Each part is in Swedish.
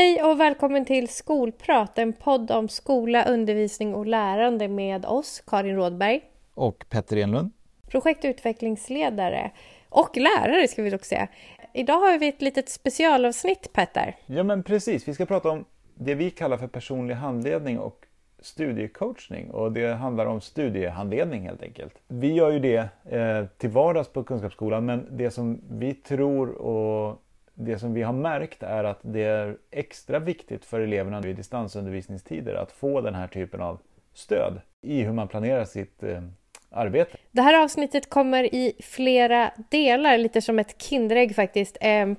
Hej och välkommen till Skolprat, en podd om skola, undervisning och lärande med oss, Karin Rådberg. Och Petter Enlund. Projektutvecklingsledare och lärare ska vi dock säga. Idag har vi ett litet specialavsnitt Petter. Ja men precis, vi ska prata om det vi kallar för personlig handledning och studiecoachning och det handlar om studiehandledning helt enkelt. Vi gör ju det eh, till vardags på Kunskapsskolan men det som vi tror och det som vi har märkt är att det är extra viktigt för eleverna i distansundervisningstider att få den här typen av stöd i hur man planerar sitt eh, arbete. Det här avsnittet kommer i flera delar, lite som ett Kinderägg faktiskt. Eh,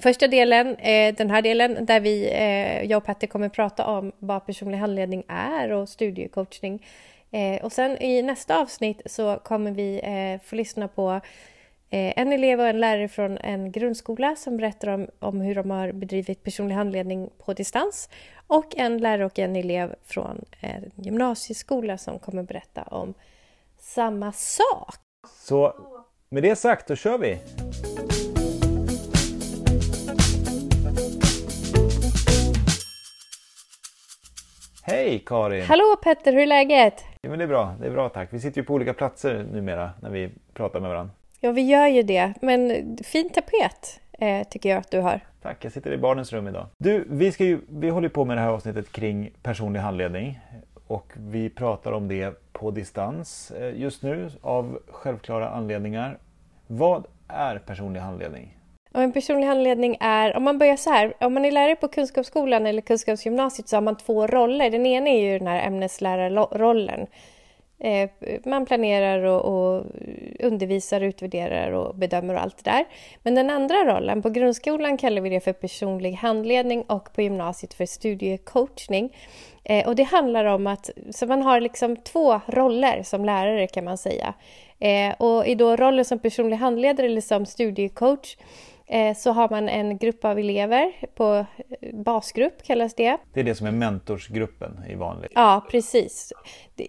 första delen, eh, den här delen, där vi, eh, jag och Petter kommer prata om vad personlig handledning är och studiecoachning. Eh, och sen i nästa avsnitt så kommer vi eh, få lyssna på Eh, en elev och en lärare från en grundskola som berättar om, om hur de har bedrivit personlig handledning på distans och en lärare och en elev från en gymnasieskola som kommer berätta om samma sak. Så med det sagt, då kör vi! Hej Karin! Hallå Petter, hur är läget? Ja, men det är bra, det är bra tack. Vi sitter ju på olika platser numera när vi pratar med varandra. Ja, vi gör ju det. Men fin tapet eh, tycker jag att du har. Tack, jag sitter i barnens rum idag. Du, vi, ska ju, vi håller på med det här avsnittet kring personlig handledning och vi pratar om det på distans eh, just nu av självklara anledningar. Vad är personlig handledning? Och en personlig handledning är, om man börjar så här, om man är lärare på Kunskapsskolan eller Kunskapsgymnasiet så har man två roller. Den ena är ju den här ämneslärarrollen Eh, man planerar och, och, undervisar, utvärderar och bedömer och allt det där. Men den andra rollen, på grundskolan kallar vi det för personlig handledning och på gymnasiet för studiecoachning. Eh, och det handlar om att, så man har liksom två roller som lärare kan man säga. Eh, och i då rollen som personlig handledare eller som studiecoach så har man en grupp av elever på basgrupp kallas det. Det är det som är mentorsgruppen i vanligt. Ja, precis.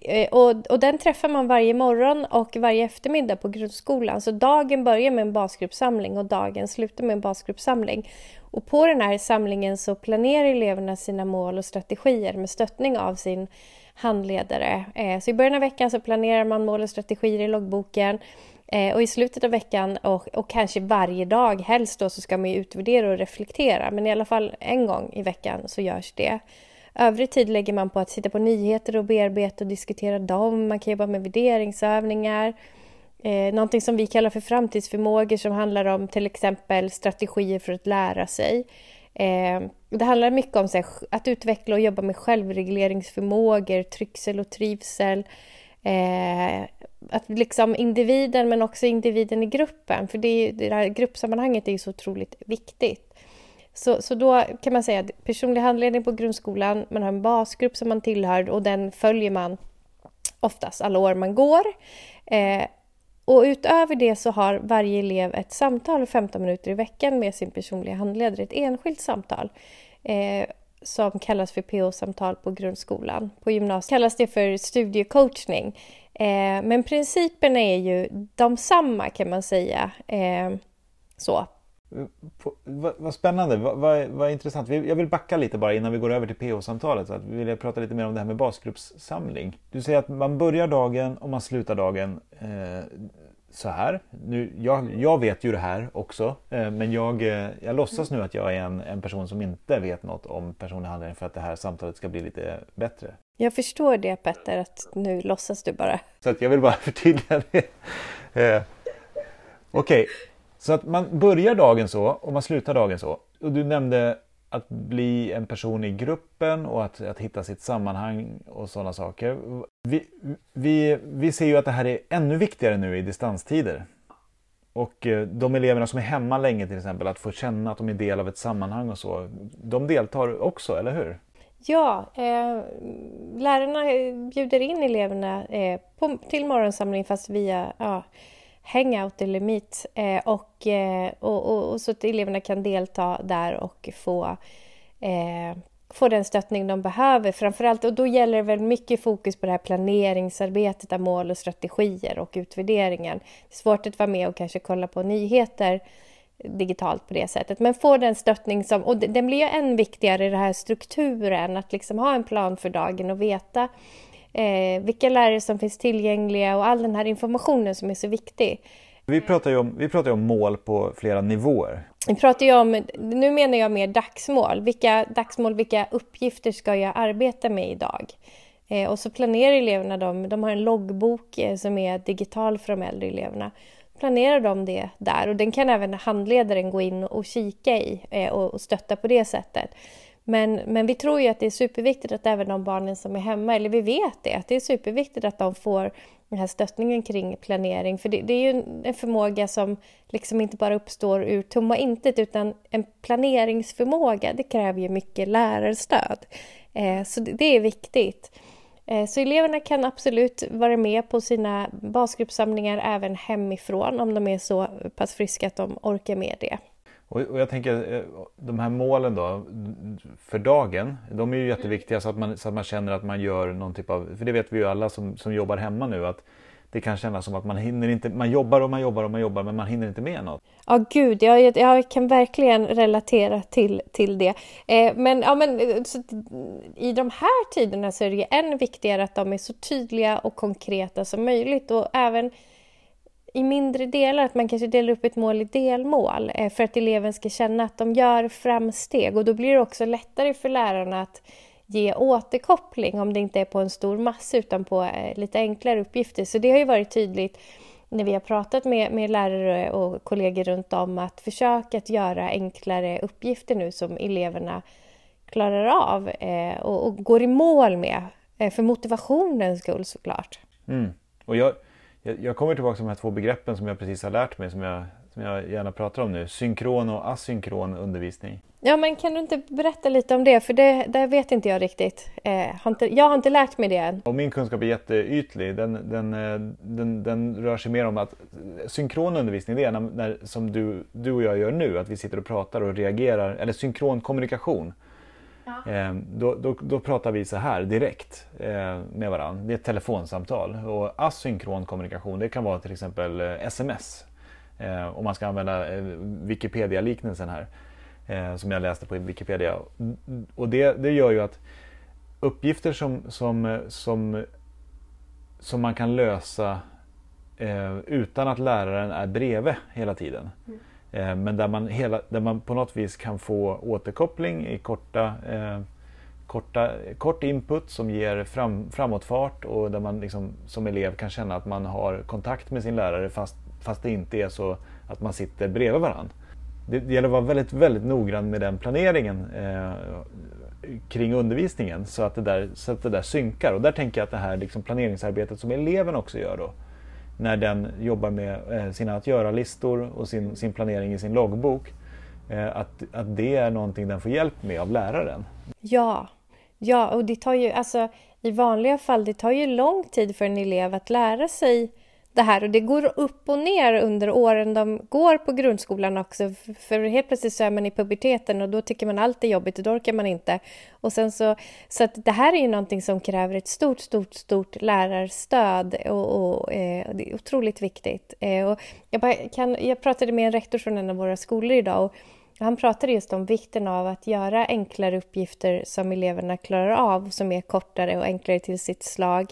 Eh, och, och den träffar man varje morgon och varje eftermiddag på grundskolan. Så dagen börjar med en basgruppssamling och dagen slutar med en basgruppssamling. Och på den här samlingen så planerar eleverna sina mål och strategier med stöttning av sin handledare. Eh, så i början av veckan så planerar man mål och strategier i loggboken Eh, och i slutet av veckan och, och kanske varje dag helst då så ska man ju utvärdera och reflektera. Men i alla fall en gång i veckan så görs det. Övrig tid lägger man på att sitta på nyheter och bearbeta och diskutera dem. Man kan jobba med värderingsövningar. Eh, någonting som vi kallar för framtidsförmågor som handlar om till exempel strategier för att lära sig. Eh, det handlar mycket om här, att utveckla och jobba med självregleringsförmågor, trycksel och trivsel. Eh, att liksom individen men också individen i gruppen, för det, det här gruppsammanhanget är ju så otroligt viktigt. Så, så då kan man säga att personlig handledning på grundskolan, man har en basgrupp som man tillhör och den följer man oftast alla år man går. Eh, och utöver det så har varje elev ett samtal 15 minuter i veckan med sin personliga handledare, ett enskilt samtal. Eh, som kallas för PO-samtal på grundskolan. På gymnasiet kallas det för studiecoachning. Eh, men principerna är ju de samma kan man säga. Eh, så. Vad, vad spännande, vad, vad, vad, intressant. Jag vill backa lite bara innan vi går över till PH-samtalet. Så vill jag prata lite mer om det här med basgruppssamling. Du säger att man börjar dagen och man slutar dagen eh, så här. Nu, jag, jag, vet ju det här också, eh, men jag, eh, jag låtsas nu att jag är en, en person som inte vet något om personlig handledning för att det här samtalet ska bli lite bättre. Jag förstår det Petter, att nu låtsas du bara. Så att jag vill bara förtydliga det. Eh, Okej, okay. så att man börjar dagen så och man slutar dagen så. Och du nämnde att bli en person i gruppen och att, att hitta sitt sammanhang och sådana saker. Vi, vi, vi ser ju att det här är ännu viktigare nu i distanstider. Och eh, de eleverna som är hemma länge till exempel, att få känna att de är del av ett sammanhang och så. De deltar också, eller hur? Ja, eh, lärarna eh, bjuder in eleverna eh, på, till morgonsamling fast via ja, hangout eller meet eh, och, eh, och, och, och, så att eleverna kan delta där och få, eh, få den stöttning de behöver. Framförallt, och då gäller det väl mycket fokus på det här planeringsarbetet av mål och strategier och utvärderingen. Det är svårt att vara med och kanske kolla på nyheter digitalt på det sättet. Men får den stöttning som, och den blir ju än viktigare i den här strukturen, att liksom ha en plan för dagen och veta eh, vilka lärare som finns tillgängliga och all den här informationen som är så viktig. Vi pratar ju om, vi pratar om mål på flera nivåer. Vi pratar om, nu menar jag mer dagsmål. Vilka dagsmål, vilka uppgifter ska jag arbeta med idag? Eh, och så planerar eleverna dem, de har en loggbok eh, som är digital för de äldre eleverna. Planerar de det där och den kan även handledaren gå in och kika i eh, och, och stötta på det sättet. Men, men vi tror ju att det är superviktigt att även de barnen som är hemma, eller vi vet det, att det är superviktigt att de får den här stöttningen kring planering. För det, det är ju en förmåga som liksom inte bara uppstår ur tomma intet utan en planeringsförmåga, det kräver ju mycket lärarstöd. Eh, så det, det är viktigt. Eh, så eleverna kan absolut vara med på sina basgruppssamlingar även hemifrån om de är så pass friska att de orkar med det. Och, jag tänker eh, de här målen då för dagen, de är ju jätteviktiga så att man, så att man känner att man gör någon typ av, för det vet vi ju alla som, som jobbar hemma nu att det kan kännas som att man hinner inte, man jobbar och man jobbar och man jobbar men man hinner inte med något. Ja gud, jag, jag kan verkligen relatera till, till det. Eh, men, ja, men så, i de här tiderna så är det ju än viktigare att de är så tydliga och konkreta som möjligt och även i mindre delar, att man kanske delar upp ett mål i delmål eh, för att eleven ska känna att de gör framsteg och då blir det också lättare för lärarna att ge återkoppling om det inte är på en stor massa utan på eh, lite enklare uppgifter. Så det har ju varit tydligt när vi har pratat med, med lärare och kollegor runt om att försöka att göra enklare uppgifter nu som eleverna klarar av eh, och, och, går i mål med eh, för motivationens skull såklart. Mm. Och jag, jag, jag kommer tillbaka till de här två begreppen som jag precis har lärt mig som jag, som jag gärna pratar om nu. Synkron och asynkron undervisning. Ja, men kan du inte berätta lite om det? För det, det vet inte jag riktigt. Eh, har inte, jag har inte lärt mig det än. Och min kunskap är jätteytlig. Den, den, eh, den, den rör sig mer om att synkron undervisning, det är när, när, som du, du och jag gör nu, att vi sitter och pratar och reagerar, eller synkron kommunikation. Ja. Eh, då, då, då, pratar vi så här direkt eh, med varandra. Det är ett telefonsamtal. Och asynkron kommunikation, det kan vara till exempel eh, sms. Eh, om man ska använda Wikipedia-liknelsen här eh, som jag läste på Wikipedia. Och det, det gör ju att uppgifter som, som, som, som man kan lösa eh, utan att läraren är bredvid hela tiden. Mm. Eh, men där man, hela, där man på något vis kan få återkoppling i korta, eh, korta, kort input som ger fram, framåtfart och där man liksom, som elev kan känna att man har kontakt med sin lärare fast, fast det inte är så att man sitter bredvid varandra det, gäller att vara väldigt, väldigt noggrann med den planeringen eh, kring undervisningen så att, det där, så att det där synkar. Och där tänker jag att det här liksom planeringsarbetet som eleven också gör då, när den jobbar med eh, sina att göra-listor och sin, sin planering i sin loggbok, eh, att, att det är någonting den får hjälp med av läraren. Ja, ja och det tar ju, alltså i vanliga fall, det tar ju lång tid för en elev att lära sig det här och det går upp och ner under åren de går på grundskolan också för helt plötsligt så är man i puberteten och då tycker man allt är jobbigt och då orkar man inte. Och sen så, så att det här är ju någonting som kräver ett stort, stort, stort lärarstöd och, och eh, det är otroligt viktigt. Eh, och jag, kan, jag pratade med en rektor från en av våra skolor idag och han pratade just om vikten av att göra enklare uppgifter som eleverna klarar av, som är kortare och enklare till sitt slag,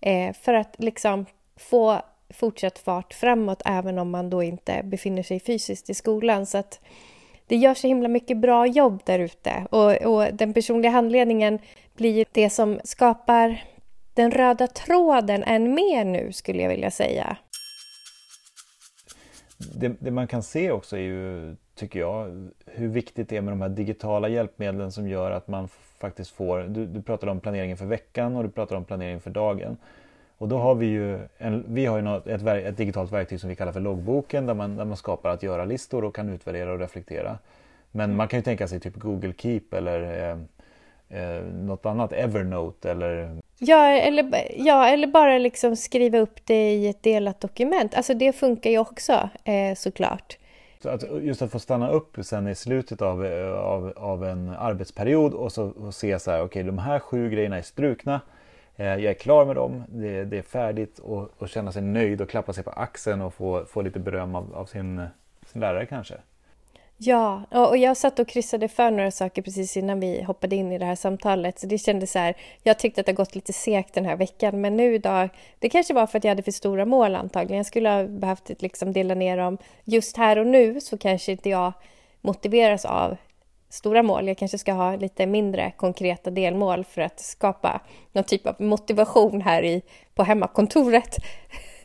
eh, för att liksom få fortsatt fart framåt även om man då inte befinner sig fysiskt i skolan. Så att det görs så himla mycket bra jobb där ute och, och den personliga handledningen blir det som skapar den röda tråden än mer nu skulle jag vilja säga. Det, det, man kan se också är ju, tycker jag, hur viktigt det är med de här digitala hjälpmedlen som gör att man faktiskt får, du, du pratade om planeringen för veckan och du pratade om planeringen för dagen. Och då har vi ju, en, vi har ju något, ett, ett, digitalt verktyg som vi kallar för loggboken där man, där man skapar att göra-listor och kan utvärdera och reflektera. Men mm. man kan ju tänka sig typ Google Keep eller eh, eh, något annat, Evernote eller... Ja eller, ja, eller bara liksom skriva upp det i ett delat dokument. Alltså det funkar ju också eh, såklart. Så att, just att få stanna upp sen i slutet av, eh, av, av en arbetsperiod och, så, och se så här, okej okay, de här sju grejerna är strukna Eh, jag är klar med dem, det, det är färdigt och, och, känna sig nöjd och klappa sig på axeln och få, få lite beröm av, av sin, sin lärare kanske. Ja, och jag satt och kryssade för några saker precis innan vi hoppade in i det här samtalet. Så det kändes så här, jag tyckte att det gått lite segt den här veckan, men nu idag, det kanske var för att jag hade för stora mål antagligen. Jag skulle ha behövt liksom dela ner dem. Just här och nu så kanske inte jag motiveras av stora mål. Jag kanske ska ha lite mindre konkreta delmål för att skapa någon typ av motivation här i, på hemmakontoret.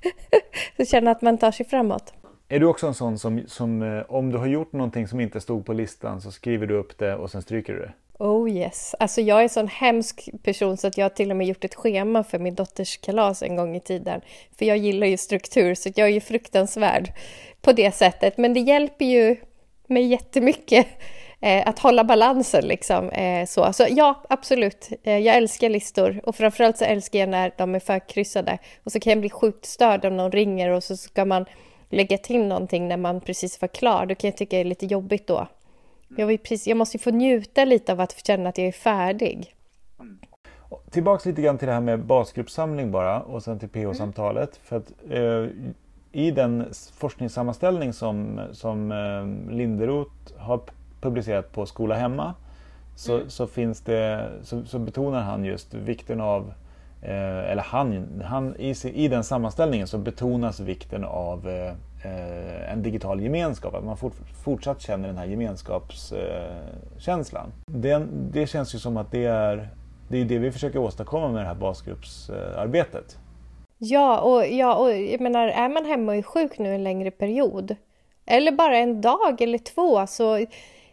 så känna att man tar sig framåt. Är du också en sån som, som eh, om du har gjort någonting som inte stod på listan så skriver du upp det och sen stryker du det? Oh yes. Alltså jag är en sån hemsk person så att jag har till och med gjort ett schema för min dotters kalas en gång i tiden. För jag gillar ju struktur så jag är ju fruktansvärd på det sättet. Men det hjälper ju mig jättemycket att hålla balansen liksom. Eh, så. så ja, absolut. Eh, jag älskar listor och framförallt så älskar jag när de är förkryssade. Och så kan jag bli sjukt störd om någon ringer och så ska man lägga till någonting när man precis var klar. Då kan jag tycka det är lite jobbigt då. Jag, vill precis, jag måste ju få njuta lite av att känna att jag är färdig. Tillbaks lite grann till det här med basgruppssamling bara och sen till PH-samtalet. Mm. För att eh, i den forskningssammanställning som, som eh, Linderoth har publicerat på Skola Hemma så, mm. så, finns det, så, så, betonar han just vikten av Eh, eller han, han i, i, den sammanställningen så betonas vikten av eh, eh, en digital gemenskap, att man fort, fortsatt känner den här gemenskapskänslan. Det, det känns ju som att det är det, är det vi försöker åstadkomma med det här basgruppsarbetet. Ja, och, ja, och jag menar, är man hemma och är sjuk nu en längre period, eller bara en dag eller två, så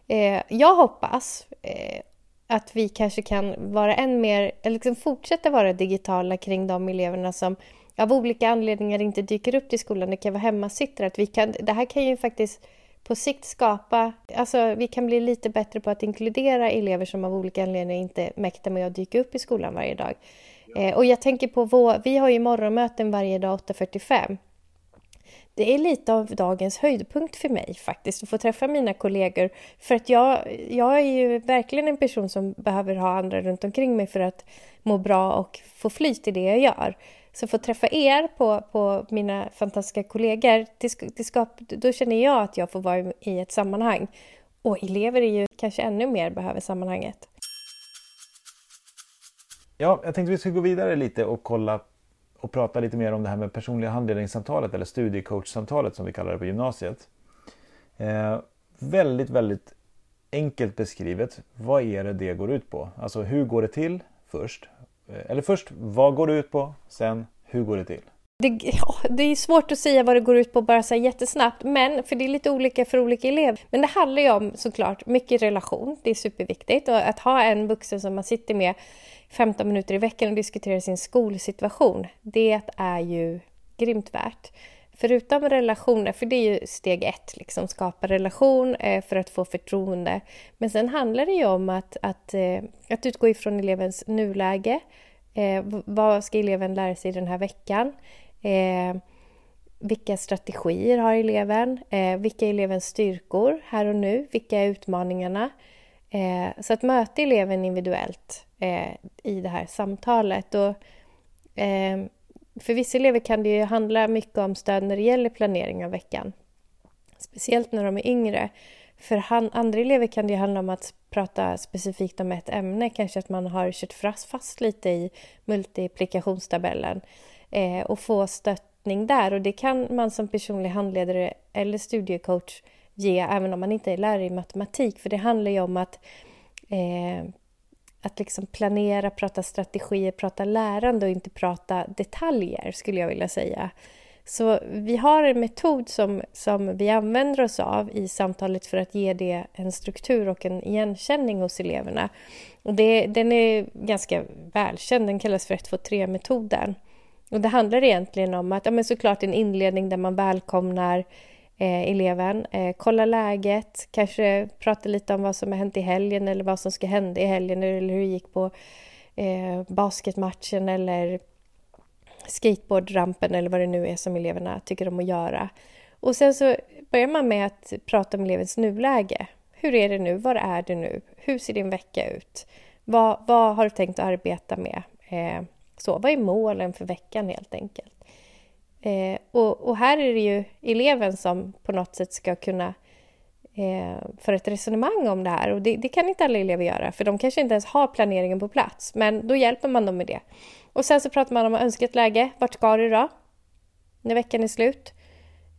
eh, jag hoppas eh, att vi kanske kan vara än mer, eller liksom fortsätta vara digitala kring de eleverna som av olika anledningar inte dyker upp till skolan. Det kan vara hemmasittare. Att vi kan, det här kan ju faktiskt på sikt skapa... Alltså vi kan bli lite bättre på att inkludera elever som av olika anledningar inte mäktar med att dyka upp i skolan varje dag. Eh, och jag tänker på vår, vi har ju morgonmöten varje dag 8.45 det är lite av dagens höjdpunkt för mig faktiskt, att få träffa mina kollegor. För att jag, jag är ju verkligen en person som behöver ha andra runt omkring mig för att må bra och få flyt i det jag gör. Så att få träffa er på, på mina fantastiska kollegor, det, det skap, då känner jag att jag får vara i ett sammanhang. Och elever är ju kanske ännu mer behöver sammanhanget. Ja, jag tänkte vi skulle gå vidare lite och kolla och prata lite mer om det här med personliga handledningssamtalet eller studiecoachsamtalet som vi kallar det på gymnasiet. Eh, väldigt, väldigt enkelt beskrivet. Vad är det det går ut på? Alltså hur går det till först? Eh, eller först, vad går det ut på? Sen, hur går det till? Det, ja, det är svårt att säga vad det går ut på bara så jättesnabbt, men för det är lite olika för olika elever. Men det handlar ju om såklart mycket relation, det är superviktigt och att ha en vuxen som man sitter med 15 minuter i veckan och diskuterar sin skolsituation, det är ju grymt värt. Förutom relationer, för det är ju steg ett, liksom skapa relation eh, för att få förtroende. Men sen handlar det ju om att, att, eh, att utgå ifrån elevens nuläge. Eh, vad ska eleven lära sig den här veckan? Vilka strategier har eleven? Vilka är elevens styrkor här och nu? Vilka är utmaningarna? Så att möta eleven individuellt eh, i det här samtalet. Och, eh, för vissa elever kan det ju handla mycket om stöd när det gäller planering av veckan. Speciellt när de är yngre. För han, andra elever kan det handla om att prata specifikt om ett ämne, kanske att man har kört fast, fast lite i multiplikationstabellen eh, och få stöttning där. Och det kan man som personlig handledare eller studiecoach ge även om man inte är lärare i matematik. För det handlar ju om att, eh, att liksom planera, prata strategier, prata lärande och inte prata detaljer skulle jag vilja säga. Så vi har en metod som, som vi använder oss av i samtalet för att ge det en struktur och en igenkänning hos eleverna. Och det, den är ganska välkänd, den kallas för 1-2-3-metoden. Och det handlar egentligen om att, ja men såklart en inledning där man välkomnar eh, eleven, eh, kolla läget, kanske prata lite om vad som har hänt i helgen eller vad som ska hända i helgen eller hur det gick på eh, basketmatchen eller skateboardrampen eller vad det nu är som eleverna tycker om att göra. Och sen så börjar man med att prata om elevens nuläge. Hur är det nu? Var är du nu? Hur ser din vecka ut? Vad, vad har du tänkt att arbeta med? Eh, så, vad är målen för veckan helt enkelt? Eh, och, och, här är det ju eleven som på något sätt ska kunna eh, föra ett resonemang om det här. Och det, det, kan inte alla elever göra, för de kanske inte ens har planeringen på plats. Men då hjälper man dem med det. Och sen så pratar man om önskat läge. Vart ska du då? När veckan är slut.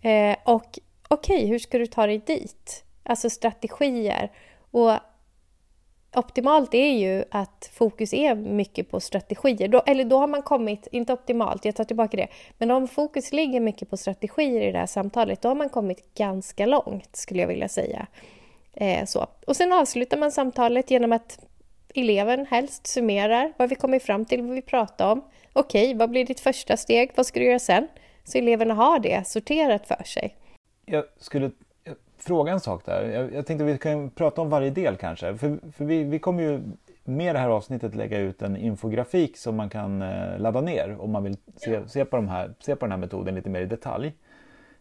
Eh, och okej, okay, hur ska du ta dig dit? Alltså strategier. Och optimalt är ju att fokus är mycket på strategier. Då, eller då har man kommit, inte optimalt, jag tar tillbaka det, men om fokus ligger mycket på strategier i det här samtalet, då har man kommit ganska långt, skulle jag vilja säga. Eh, så. Och sen avslutar man samtalet genom att eleven helst summerar vad vi kommit fram till, vad vi pratar om. Okej, vad blir ditt första steg? Vad ska du göra sen? Så eleverna har det sorterat för sig. Jag skulle fråga en sak där. Jag, jag tänkte att vi kan prata om varje del kanske. För, för vi, vi kommer ju med det här avsnittet lägga ut en infografik som man kan eh, ladda ner om man vill se, se, på de här, se på den här metoden lite mer i detalj.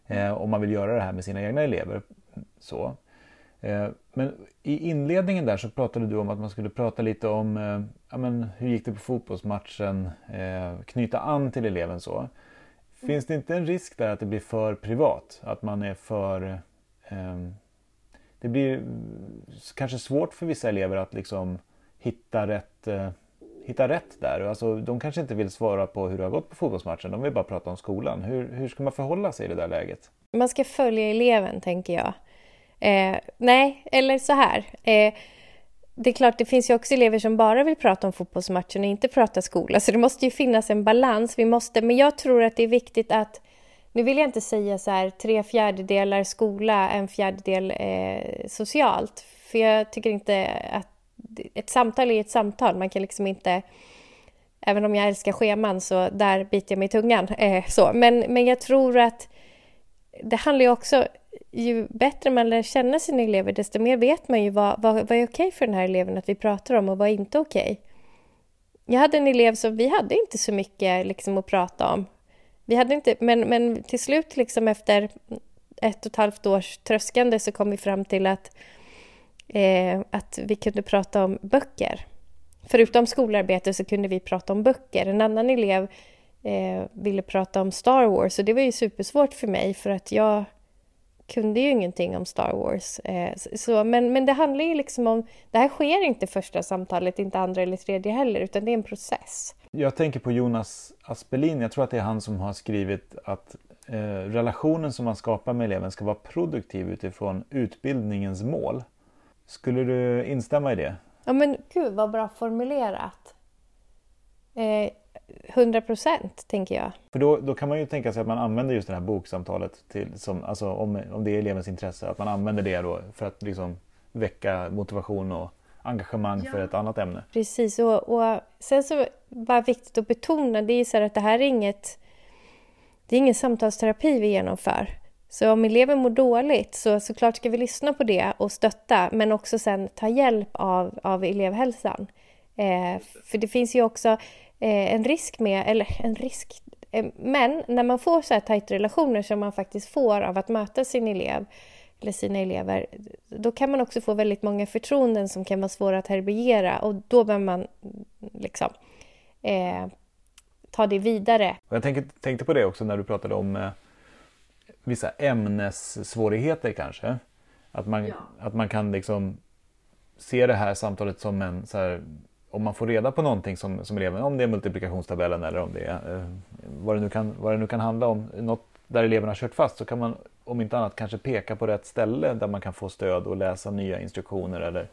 Eh, om man vill göra det här med sina egna elever. Så. Eh, men i inledningen där så pratade du om att man skulle prata lite om eh, ja, men, hur gick det på fotbollsmatchen, eh, knyta an till eleven så. Finns det inte en risk där att det blir för privat? Att man är för Ehm, det blir kanske svårt för vissa elever att liksom hitta rätt, eh, hitta rätt där. Alltså, de kanske inte vill svara på hur det har gått på fotbollsmatchen, de vill bara prata om skolan. Hur, hur ska man förhålla sig i det där läget? Man ska följa eleven, tänker jag. Eh, nej, eller så här. Eh, det är klart, det finns ju också elever som bara vill prata om fotbollsmatchen och inte prata skola, så det måste ju finnas en balans. Vi måste, men jag tror att det är viktigt att nu vill jag inte säga så här tre fjärdedelar skola, en fjärdedel eh, socialt. För jag tycker inte att ett samtal är ett samtal. Man kan liksom inte, även om jag älskar scheman så där biter jag mig i tungan. Eh, så. Men, men jag tror att det handlar ju också, ju bättre man lär känna sina elever desto mer vet man ju vad, vad, vad är okej för den här eleven att vi pratar om och vad är inte okej. Jag hade en elev som vi hade inte så mycket liksom att prata om vi hade inte, men, men till slut, liksom efter ett och ett halvt års tröskande så kom vi fram till att, eh, att vi kunde prata om böcker. Förutom skolarbete så kunde vi prata om böcker. En annan elev eh, ville prata om Star Wars och det var ju supersvårt för mig för att jag kunde ju ingenting om Star Wars. Eh, så, men, men det handlar ju liksom om... Det här sker inte första samtalet, inte andra eller tredje heller, utan det är en process. Jag tänker på Jonas Aspelin, jag tror att det är han som har skrivit att eh, relationen som man skapar med eleven ska vara produktiv utifrån utbildningens mål. Skulle du instämma i det? Ja men gud vad bra formulerat. Eh, 100 procent, tänker jag. För då, då kan man ju tänka sig att man använder just det här boksamtalet till, som, alltså om, om det är elevens intresse, att man använder det då för att liksom väcka motivation och engagemang ja. för ett annat ämne. Precis, och, och sen så var det viktigt att betona, det är så att det här är inget, det är ingen samtalsterapi vi genomför. Så om eleven mår dåligt så såklart ska vi lyssna på det och stötta, men också sen ta hjälp av, av elevhälsan. Eh, för det finns ju också en risk med, eller en risk, eh, men när man får så här tajta relationer som man faktiskt får av att möta sin elev eller sina elever, då kan man också få väldigt många förtroenden som kan vara svåra att härbärgera och då behöver man liksom eh, ta det vidare. Jag tänkte, tänkte på det också när du pratade om eh, vissa ämnessvårigheter kanske. Att man, ja. att man kan liksom se det här samtalet som en så här, om man får reda på någonting som, som eleven, om det är multiplikationstabellen eller om det är eh, vad, det nu kan, vad det nu kan handla om, något där eleven har kört fast så kan man om inte annat kanske peka på rätt ställe där man kan få stöd och läsa nya instruktioner eller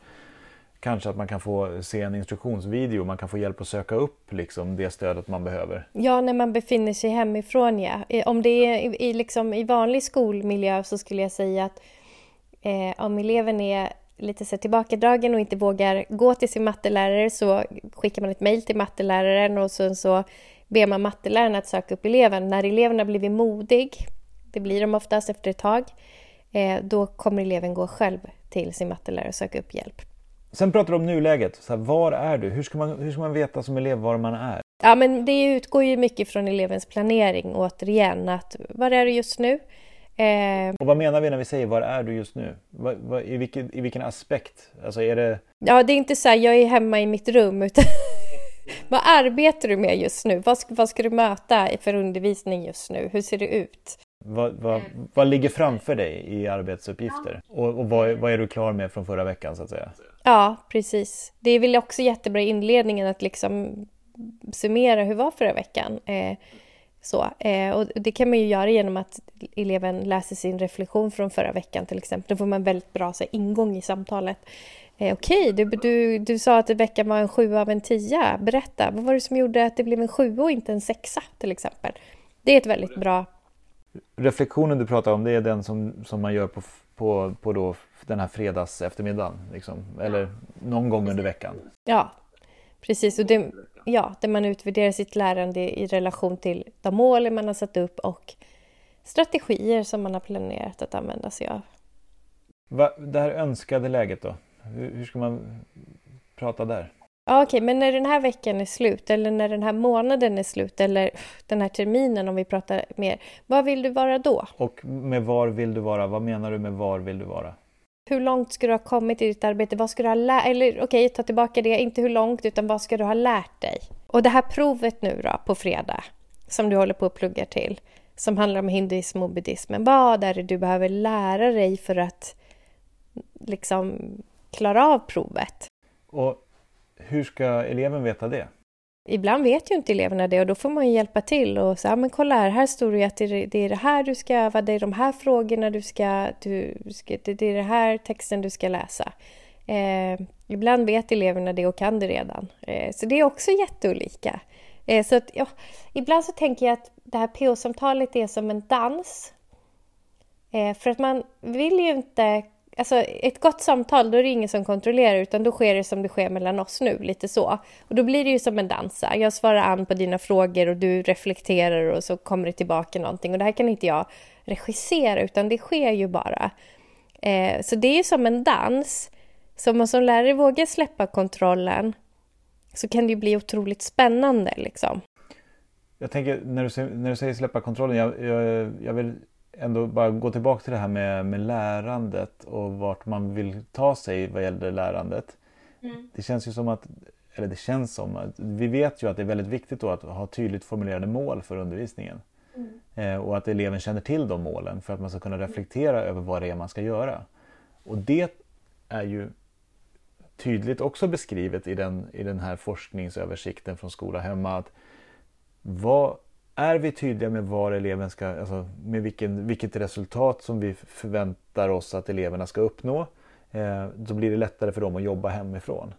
kanske att man kan få se en instruktionsvideo, man kan få hjälp att söka upp liksom det stödet man behöver. Ja, när man befinner sig hemifrån ja. Eh, om det är i, i, liksom, i vanlig skolmiljö så skulle jag säga att eh, om eleven är lite så tillbakadragen och inte vågar gå till sin mattelärare så skickar man ett mejl till matteläraren och sen så ber man matteläraren att söka upp eleven. När eleven har blivit modig, det blir de oftast efter ett tag, eh, då kommer eleven gå själv till sin mattelärare och söka upp hjälp. Sen pratar du om nuläget. Så här, var är du? Hur ska, man, hur ska man veta som elev var man är? Ja, men det utgår ju mycket från elevens planering återigen. Att, var är du just nu? Eh, och vad menar vi när vi säger var är du just nu? Var, var, i, vilken, I vilken aspekt? Alltså är det... Ja, det är inte så här, jag är hemma i mitt rum, utan vad arbetar du med just nu? Vad ska, vad ska du möta för undervisning just nu? Hur ser det ut? Vad, vad, vad ligger framför dig i arbetsuppgifter? Och, och vad, vad, är du klar med från förra veckan så att säga? Ja, precis. Det är väl också jättebra i inledningen att liksom summera hur var förra veckan. Eh, så, eh, och det kan man ju göra genom att eleven läser sin reflektion från förra veckan till exempel. Då får man väldigt bra så, ingång i samtalet. Eh, Okej, okay, du, du, du sa att veckan var en sju av en tia. Berätta, vad var det som gjorde att det blev en sju och inte en sexa till exempel? Det är ett väldigt bra... Reflektionen du pratar om, det är den som, som man gör på, på, på då den här fredags eftermiddagen, liksom. eller någon gång under veckan? Ja, precis. Och det, ja, där man utvärderar sitt lärande i relation till de mål man har satt upp och strategier som man har planerat att använda sig av. Va, det här önskade läget då? Hur, hur ska man prata där? Ja, Okej, okay, men när den här veckan är slut eller när den här månaden är slut eller den här terminen om vi pratar mer. Vad vill du vara då? Och med var vill du vara? Vad menar du med var vill du vara? Hur långt ska du ha kommit i ditt arbete? Vad ska du ha lärt Eller okej, okay, ta tillbaka det. Inte hur långt, utan vad ska du ha lärt dig? Och det här provet nu då, på fredag, som du håller på att plugga till, som handlar om hinduism och buddhismen. Vad är det du behöver lära dig för att liksom klara av provet? Och hur ska eleven veta det? Ibland vet ju inte eleverna det och då får man ju hjälpa till och säga, men kolla här, här står det att det är det här du ska öva, det är de här frågorna du ska, du ska det är den här texten du ska läsa. Eh, ibland vet eleverna det och kan det redan. Eh, så det är också jätteolika. Eh, så att, ja, ibland så tänker jag att det här PO-samtalet är som en dans. Eh, för att man vill ju inte Alltså ett gott samtal, då är det ingen som kontrollerar utan då sker det som det sker mellan oss nu, lite så. Och då blir det ju som en dans. Jag svarar an på dina frågor och du reflekterar och så kommer det tillbaka någonting. Och det här kan inte jag regissera utan det sker ju bara. Eh, så det är ju som en dans. Så om man som lärare vågar släppa kontrollen så kan det ju bli otroligt spännande liksom. Jag tänker när du, när du säger släppa kontrollen, jag, jag, jag vill ändå bara gå tillbaka till det här med, med lärandet och vart man vill ta sig vad gäller lärandet. Mm. Det känns ju som att, eller det känns som att, vi vet ju att det är väldigt viktigt att ha tydligt formulerade mål för undervisningen. Mm. Eh, och att eleven känner till de målen för att man ska kunna reflektera mm. över vad det är man ska göra. Och det är ju tydligt också beskrivet i den, i den här forskningsöversikten från Skola hemma. att vad är vi tydliga med var eleven ska, alltså med vilken, vilket resultat som vi förväntar oss att eleverna ska uppnå, eh, då blir det lättare för dem att jobba hemifrån.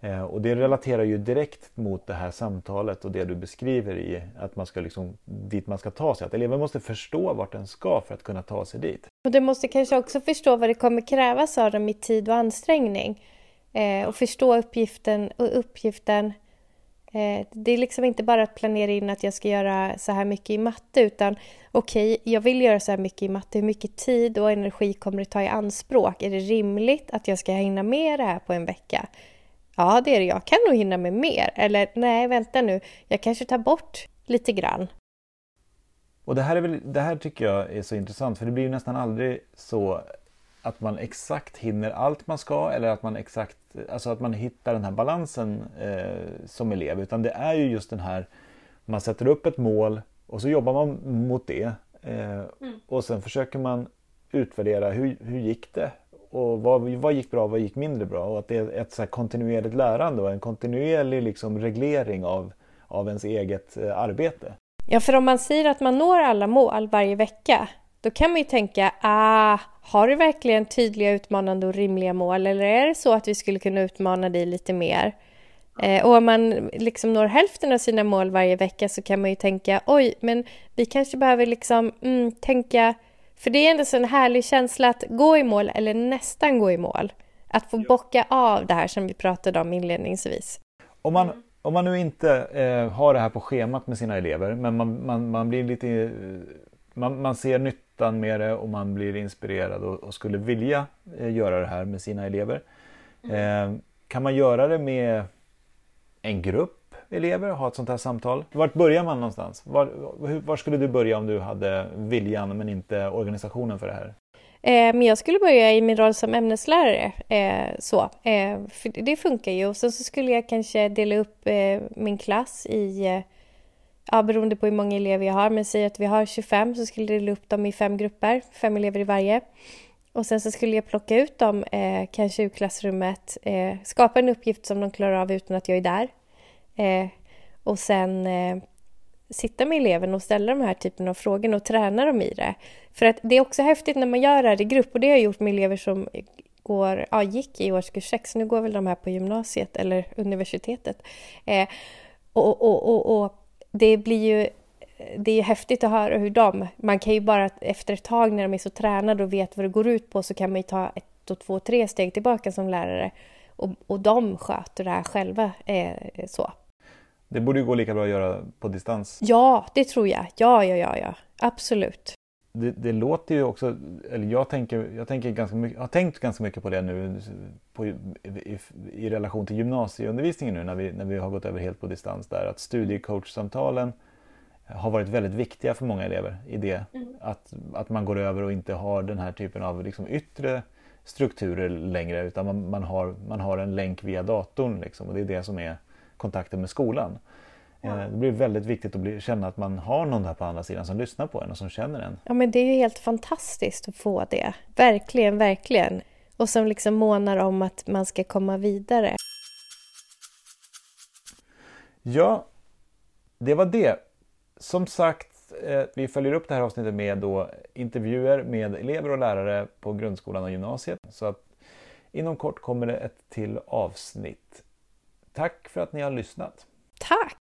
Eh, och det relaterar ju direkt mot det här samtalet och det du beskriver i att man ska liksom, dit man ska ta sig. Att eleven måste förstå vart den ska för att kunna ta sig dit. Och du måste kanske också förstå vad det kommer krävas av dem i tid och ansträngning. Eh, och förstå uppgiften och uppgiften Eh, Eh, det är liksom inte bara att planera in att jag ska göra så här mycket i matte utan okej, okay, jag vill göra så här mycket i matte. Hur mycket tid och energi kommer det ta i anspråk? Är det rimligt att jag ska hinna med det här på en vecka? Ja, det är det. Jag kan nog hinna med mer. Eller nej, vänta nu. Jag kanske tar bort lite grann. Och det här, är väl, det här tycker jag är så intressant för det blir ju nästan aldrig så att man exakt hinner allt man ska eller att man exakt, alltså att man hittar den här balansen eh, som elev. Utan det är ju just den här, man sätter upp ett mål och så jobbar man mot det. Eh, mm. Och sen försöker man utvärdera hur, hur gick det? Och vad, vad gick bra, vad gick mindre bra? Och att det är ett så kontinuerligt lärande och en kontinuerlig liksom reglering av, av ens eget eh, arbete. Ja, för om man säger att man når alla mål varje vecka då kan man ju tänka, ah, har du verkligen tydliga, utmanande och rimliga mål eller är det så att vi skulle kunna utmana dig lite mer? Eh, och om man liksom når hälften av sina mål varje vecka så kan man ju tänka, oj, men vi kanske behöver liksom mm, tänka, för det är ändå så en härlig känsla att gå i mål eller nästan gå i mål. Att få bocka av det här som vi pratade om inledningsvis. Om man, om man nu inte eh, har det här på schemat med sina elever, men man, man, man blir lite man, man ser nyttan med det och man blir inspirerad och, och skulle vilja eh, göra det här med sina elever. Mm. Eh, kan man göra det med en grupp elever och ha ett sånt här samtal? Vart börjar man någonstans? Var, var skulle du börja om du hade viljan men inte organisationen för det här? Eh, men jag skulle börja i min roll som ämneslärare. Eh, så. För det funkar ju. Och sen så skulle jag kanske dela upp min klass i ja, beroende på hur många elever jag har, men säg att vi har 25 så skulle jag dela upp dem i fem grupper, fem elever i varje. Och sen så skulle jag plocka ut dem, eh, kanske ur klassrummet, eh, skapa en uppgift som de klarar av utan att jag är där. Eh, och sen eh, sitta med eleven och ställa de här typen av frågor och träna dem i det. För att det är också häftigt när man gör det här i grupp och det har jag gjort med elever som går, ja, gick i årskurs 6, nu går väl de här på gymnasiet eller universitetet. Eh, och, och, och, och, det blir ju det är häftigt att höra hur de, man kan ju bara efter ett tag när de är så tränade och vet vad det går ut på så kan man ju ta ett och två, tre steg tillbaka som lärare och, och de sköter det här själva eh, så. Det borde ju gå lika bra att göra på distans. Ja, det tror jag. Ja, ja, ja, ja. Absolut. Det, det låter ju också, eller jag tänker, jag tänker ganska mycket, har tänkt ganska mycket på det nu på, i, i, i, relation till gymnasieundervisningen nu när vi, när vi har gått över helt på distans där. Att studiecoachsamtalen har varit väldigt viktiga för många elever i det. Mm. Att, att man går över och inte har den här typen av liksom yttre strukturer längre utan man, man, har, man har en länk via datorn liksom, och det är det som är kontakten med skolan. Eh, det blir väldigt viktigt att bli, känna att man har någon där på andra sidan som lyssnar på en och som känner en. Ja men det är ju helt fantastiskt att få det. Verkligen, verkligen. Och som liksom månar om att man ska komma vidare. Ja, det var det. Som sagt, eh, vi följer upp det här avsnittet med då intervjuer med elever och lärare på grundskolan och gymnasiet. Så att inom kort kommer det ett till avsnitt. Tack för att ni har lyssnat. Tack!